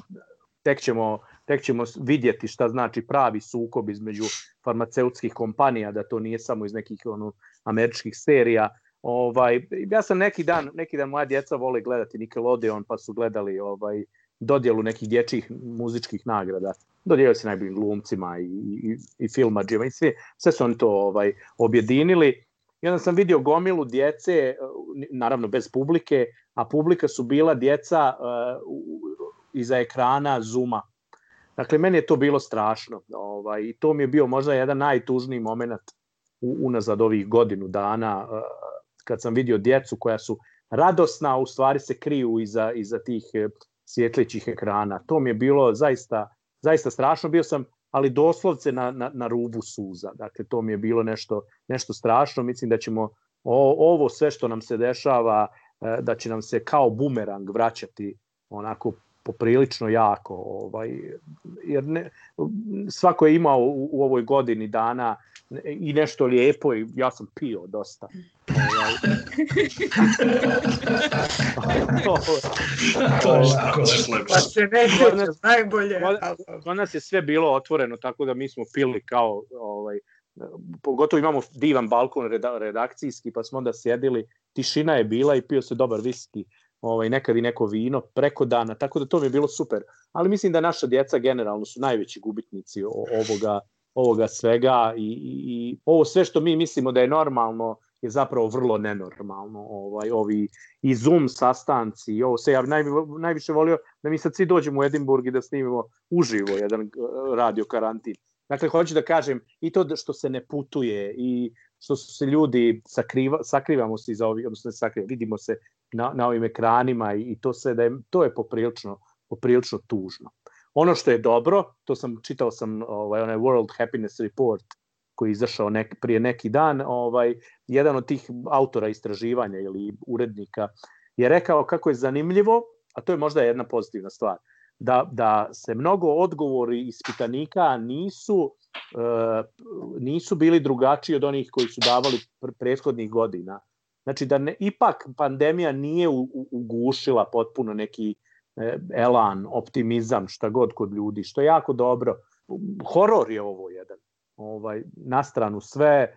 tek ćemo, tek ćemo vidjeti šta znači pravi sukob između farmaceutskih kompanija, da to nije samo iz nekih ono, američkih serija. Ovaj, ja sam neki dan, neki dan moja djeca vole gledati Nickelodeon, pa su gledali ovaj, dodjelu nekih dječjih muzičkih nagrada. Dodijelili se najboljim glumcima i, i, i filmađima i sve, sve su oni to ovaj, objedinili I onda sam vidio gomilu djece, naravno bez publike, a publika su bila djeca uh, iza ekrana Zuma. Dakle, meni je to bilo strašno. Ovaj, I to mi je bio možda jedan najtužniji moment u, unazad ovih godinu dana, uh, kad sam vidio djecu koja su radosna, a u stvari se kriju iza, iza tih e, svjetlićih ekrana. To mi je bilo zaista, zaista strašno. Bio sam ali doslovce na, na, na rubu suza. Dakle, to mi je bilo nešto, nešto strašno. Mislim da ćemo o, ovo sve što nam se dešava, e, da će nam se kao bumerang vraćati onako poprilično jako, ovaj, jer ne, svako je imao u, u ovoj godini dana i nešto lijepo i ja sam pio dosta. Ovaj. Pa se ne najbolje. Kod nas je sve bilo otvoreno, tako da mi smo pili kao, ovaj, pogotovo imamo divan balkon redakcijski, pa smo onda sjedili, tišina je bila i pio se dobar viski ovaj, nekad i neko vino preko dana, tako da to mi je bilo super. Ali mislim da naša djeca generalno su najveći gubitnici ovoga, ovoga svega i, i, i ovo sve što mi mislimo da je normalno je zapravo vrlo nenormalno. Ovaj, ovi i Zoom sastanci i ovo sve. Ja naj, najviše volio da mi sad svi dođemo u Edinburg i da snimimo uživo jedan eh, radio karantin. Dakle, hoću da kažem i to što se ne putuje i što su se ljudi sakriva, sakrivamo se iza ovih, odnosno sakriva, vidimo se na, na ovim ekranima i, i to se da je, to je poprilično, poprilično tužno. Ono što je dobro, to sam čitao sam ovaj onaj World Happiness Report koji je izašao nek, prije neki dan, ovaj jedan od tih autora istraživanja ili urednika je rekao kako je zanimljivo, a to je možda jedna pozitivna stvar, da, da se mnogo odgovori ispitanika nisu nisu bili drugačiji od onih koji su davali prethodnih godina. Znači da ne, ipak pandemija nije ugušila potpuno neki e, elan, optimizam, šta god kod ljudi, što je jako dobro. Horor je ovo jedan. Ovaj, na stranu sve, e,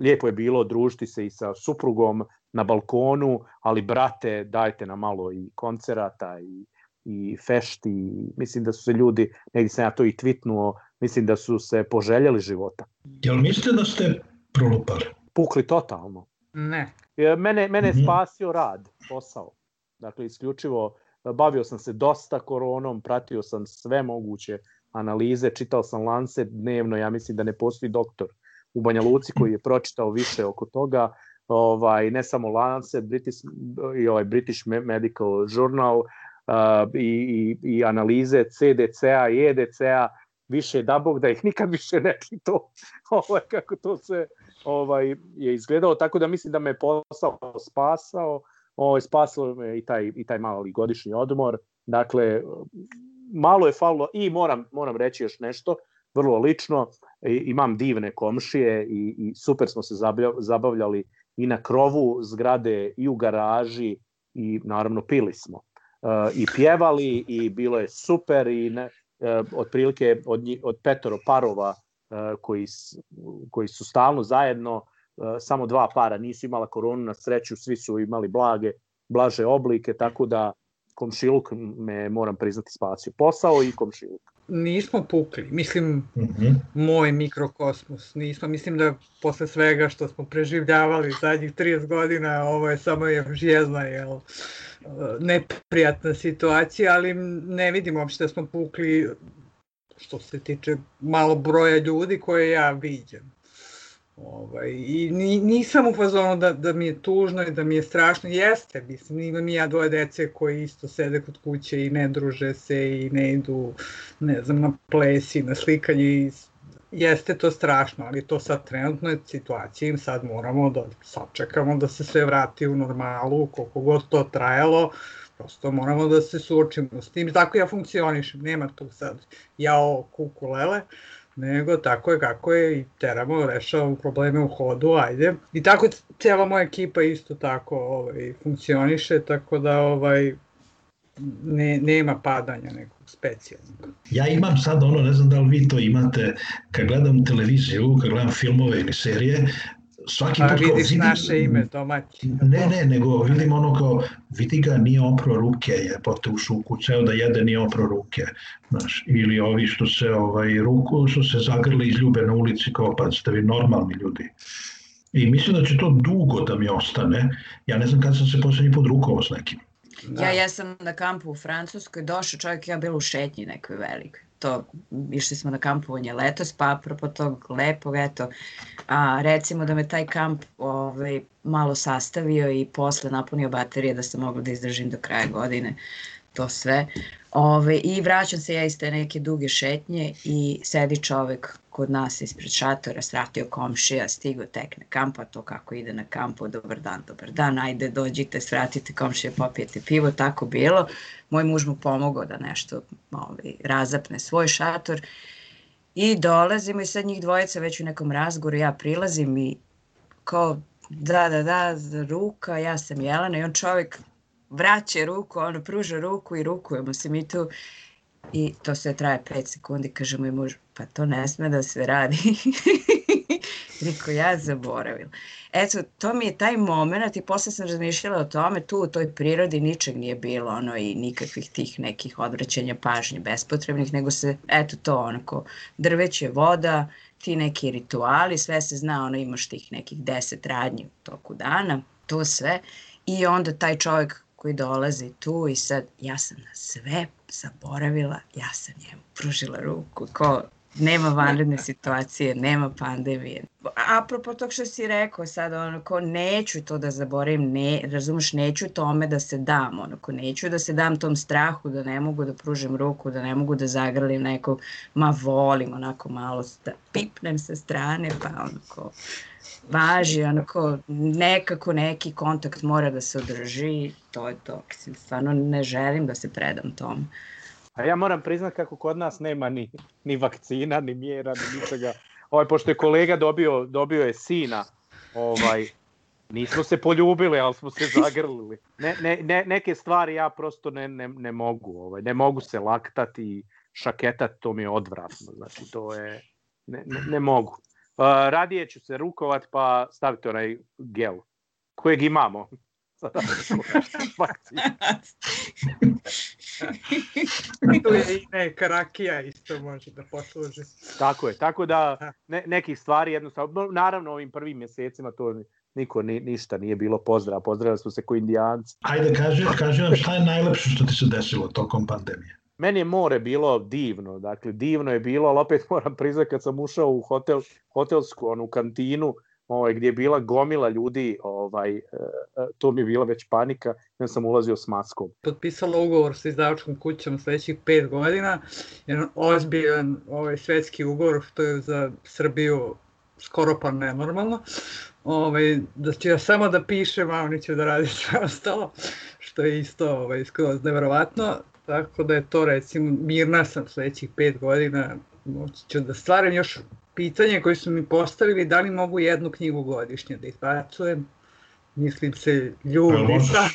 lijepo je bilo družiti se i sa suprugom na balkonu, ali brate, dajte nam malo i koncerata i, i fešti. Mislim da su se ljudi, negdje sam ja to i tvitnuo, mislim da su se poželjeli života. Jel mislite da ste prolupali? Pukli totalno. Ne. Mene, mene je mhm. spasio rad, posao. Dakle, isključivo bavio sam se dosta koronom, pratio sam sve moguće analize, čitao sam Lancet dnevno, ja mislim da ne postoji doktor u Banja Luci koji je pročitao više oko toga, ovaj, ne samo Lancet, British, i ovaj British Medical Journal uh, i, i, i analize CDC-a i EDC-a, više da Bog da ih nikad više ne čito ovaj, kako to se ovaj, je izgledalo, tako da mislim da me posao spasao, ovaj, spasao me i taj, i taj mali godišnji odmor, dakle, malo je falilo i moram, moram reći još nešto, vrlo lično, imam divne komšije i, i super smo se zabavljali i na krovu zgrade i u garaži i naravno pili smo. Uh, i pjevali i bilo je super i ne, uh, otprilike od, od petoro parova uh, koji, koji su stalno zajedno samo dva para nisu imala koronu na sreću svi su imali blage blaže oblike tako da komšiluk me moram priznati spasio posao i komšiluk nismo pukli. Mislim, mm -hmm. moj mikrokosmos. Nismo, mislim da posle svega što smo preživljavali zadnjih 30 godina, ovo je samo je žjezna, jel, neprijatna situacija, ali ne vidim uopšte da smo pukli što se tiče malo broja ljudi koje ja viđem. Ovaj, I nisam u fazonu da, da mi je tužno i da mi je strašno. Jeste, mislim, imam i ja dvoje dece koji isto sede kod kuće i ne druže se i ne idu, ne znam, na plesi, na slikanje i jeste to strašno, ali to sad trenutno je situacija i sad moramo da sačekamo da se sve vrati u normalu, koliko god to trajalo, prosto moramo da se suočimo s tim. Tako ja funkcionišem, nema tu sad jao kukulele. lele nego tako je kako je i teramo, rešavamo probleme u hodu, ajde. I tako cijela moja ekipa isto tako ovaj, funkcioniše, tako da ovaj, ne, nema padanja nekog specijalnog. Ja imam sad ono, ne znam da li vi to imate, kad gledam televiziju, kad gledam filmove ili serije, svaki put vidiš vidim, naše ime domaći. Ne, ne, nego vidim ono kao, vidi ga, nije opro ruke, je pote u šuku, ceo da jede, nije opro ruke. Znaš, ili ovi što se, ovaj, ruku, što se zagrli iz ljube na ulici, kao pa ste vi normalni ljudi. I mislim da će to dugo da mi ostane. Ja ne znam kad sam se poslednji put rukovao s nekim. Da. Ja, ja sam na kampu u Francuskoj, došao čovjek, ja bila u šetnji nekoj velikoj to, išli smo na kampovanje letos, pa apropo tog lepog, eto, a, recimo da me taj kamp ovaj, malo sastavio i posle napunio baterije da sam mogla da izdržim do kraja godine to sve. Ove, I vraćam se ja iz te neke duge šetnje i sedi čovek kod nas ispred šatora, sratio komšija, stigo tek na kampa, to kako ide na kampu, dobar dan, dobar dan, ajde dođite, svratite komšije, popijete pivo, tako bilo. Moj muž mu pomogao da nešto ovaj, razapne svoj šator i dolazimo i sad njih dvojica već u nekom razgoru, ja prilazim i kao da, da, da, ruka, ja sam Jelena i on čovjek vraća ruku, ono pruža ruku i rukujemo se mi tu i to sve traje 5 sekundi, kaže moj muž, pa to ne sme da se radi. Riko, ja zaboravila. Eto, to mi je taj moment i posle sam razmišljala o tome, tu u toj prirodi ničeg nije bilo, ono, i nikakvih tih nekih odvraćanja pažnje bespotrebnih, nego se, eto to, onako, drveće, voda, ti neki rituali, sve se zna, ono, imaš tih nekih deset radnji u toku dana, to sve, i onda taj čovjek koji dolazi tu i sad ja sam na sve zaboravila, ja sam njemu pružila ruku, ko nema vanredne situacije, nema pandemije. Apropo tog što si rekao sad, onako, neću to da zaboravim, ne, razumeš, neću tome da se dam, onako, neću da se dam tom strahu da ne mogu da pružim ruku, da ne mogu da zagralim nekog, ma volim onako malo da pipnem sa strane, pa onako, važi, onako, nekako neki kontakt mora da se održi, to je to. Mislim, stvarno ne želim da se predam tom. A ja moram priznat kako kod nas nema ni, ni vakcina, ni mjera, ni ničega. Ovaj, pošto je kolega dobio, dobio je sina, ovaj, nismo se poljubili, ali smo se zagrlili. Ne, ne, ne, neke stvari ja prosto ne, ne, ne mogu, ovaj, ne mogu se laktati i šaketati, to mi je odvratno, znači to je, ne, ne, ne mogu. Radije ću se rukovat pa stavite onaj gel kojeg imamo. tu je i neka rakija isto može da posluži. Tako je, tako da ne, nekih stvari jednostavno, naravno ovim prvim mjesecima to niko ni, ništa nije bilo pozdrav, pozdravili smo se ko indijanci. Ajde, kaži, kaži nam šta je najlepše što ti se desilo tokom pandemije? Meni je more bilo divno, dakle divno je bilo, ali opet moram priznati kad sam ušao u hotel, hotelsku onu kantinu, ovaj, gdje je bila gomila ljudi, ovaj, e, e, to mi je bila već panika, ja sam ulazio s maskom. Potpisala ugovor sa izdavačkom kućom sledećih pet godina, jedan ozbiljan ovaj, svetski ugovor, što je za Srbiju skoro pa nenormalno. Ovaj, da ću ja samo da pišem, a oni će da radi sve ostalo, što je isto ovaj, skroz neverovatno. Tako da je to recimo, mirna sam sledećih pet godina, moći ću da stvaram još pitanje koje su mi postavili, da li mogu jednu knjigu godišnje da izbacujem, mislim se ljudi sa...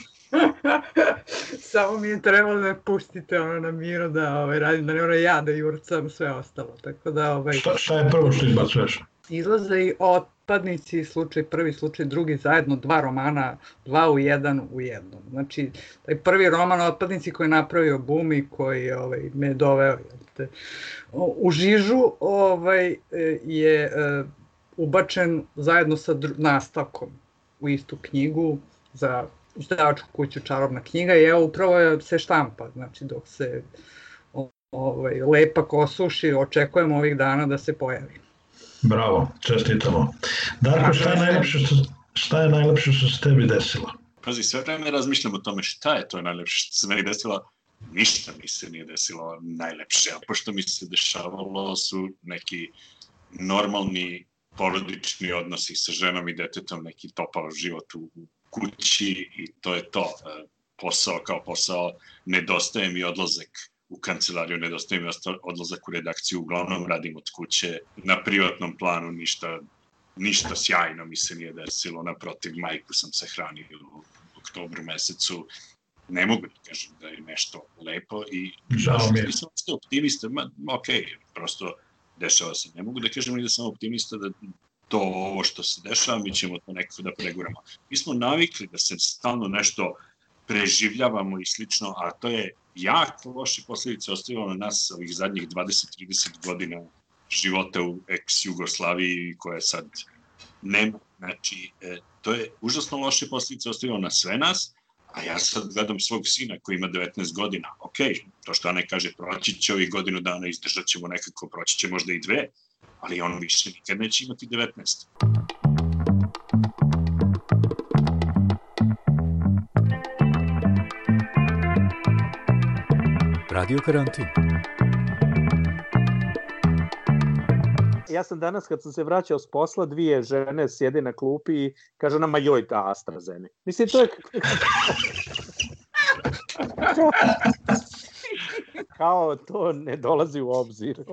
Samo mi je trebalo da me pustite ono na miru da ovaj, radim, da ne moram ja da jurcam sve ostalo. Tako da, ovaj... šta, šta je prvo što izbacuješ? Izlaze i otpadnici, slučaj prvi, slučaj drugi, zajedno dva romana, dva u jedan u jednom. Znači, taj prvi roman Otpadnici koji je napravio Bum i koji ovaj, me doveo jeste, u Žižu ovaj, je e, ubačen zajedno sa nastavkom u istu knjigu za izdavačku kuću Čarobna knjiga i evo upravo se štampa, znači dok se ovaj, lepak osuši, očekujemo ovih dana da se pojavi. Bravo, čestitamo. Darko, šta je najlepše što, šta je najlepše što se tebi desilo? Pazi, sve vreme razmišljam o tome šta je to najlepše što se meni desilo. Ništa mi se nije desilo najlepše, a pošto mi se dešavalo su neki normalni porodični odnosi sa ženom i detetom, neki topao život u kući i to je to. Posao kao posao, nedostaje mi odlazak u kancelariju, nedostaje mi odlazak u redakciju, uglavnom radim od kuće, na privatnom planu ništa, ništa sjajno mi se nije desilo, naprotiv, majku sam se hranio u oktobru mesecu, ne mogu da kažem da je nešto lepo i Žao mi je. nisam optimista, ma, ok, prosto dešava se. Ne mogu da kažem ni da sam optimista da to ovo što se dešava, mi ćemo to nekako da preguramo. Mi smo navikli da se stalno nešto preživljavamo i slično, a to je jako loše posledice ostavilo na nas ovih zadnjih 20-30 godina života u ex-Jugoslaviji koja sad nema. Znači, e, to je užasno loše posljedice ostavilo na sve nas, a ja sad gledam svog sina koji ima 19 godina. Ok, to što Ana kaže, proći će ovih godinu dana, izdržat ćemo nekako, proći će možda i dve, ali on više nikad neće imati 19. Radio karantin. Ja sam danas kad sam se vraćao s posla, dvije žene sjede na klupi i kaže nama joj ta AstraZene. Mislim, to je... Kao to ne dolazi u obzir.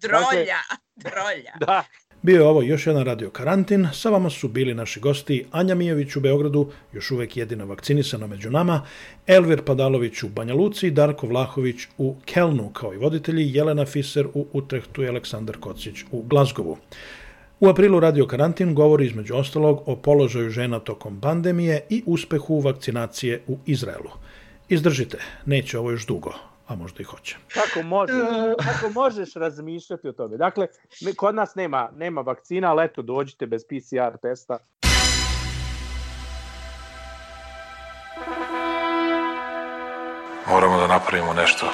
Drolja, drolja. Da, Bio je ovo još jedan radio karantin, sa vama su bili naši gosti Anja Mijović u Beogradu, još uvek jedina vakcinisana među nama, Elvir Padalović u Banja Luci, Darko Vlahović u Kelnu, kao i voditelji Jelena Fiser u Utrehtu i Aleksandar Kocić u Glazgovu. U aprilu Radio Karantin govori između ostalog o položaju žena tokom pandemije i uspehu vakcinacije u Izraelu. Izdržite, neće ovo još dugo, a možda i hoće. Kako možeš, kako možeš razmišljati o tome? Dakle, kod nas nema, nema vakcina, ali eto, dođite bez PCR testa. Moramo da napravimo nešto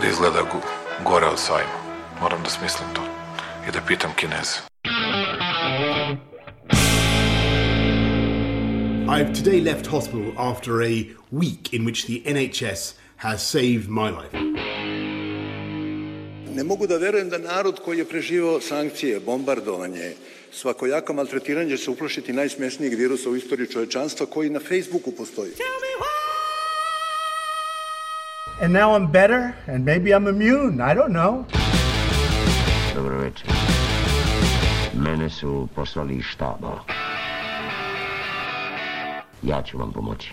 da izgleda gu- gore od sajma. Moram da smislim to i da pitam Kineze. I've today left hospital after a week in which the NHS has saved my life. Ne mogu da verujem da narod koji je preživao sankcije, bombardovanje, svakojako maltretiranje se najsmešnijeg virusa u istoriji čovečanstva koji na Facebooku postoji. And now I'm better and maybe I'm immune, I don't know. Dobro večer. Mene su poslali štaba. Ja ću vam pomoći.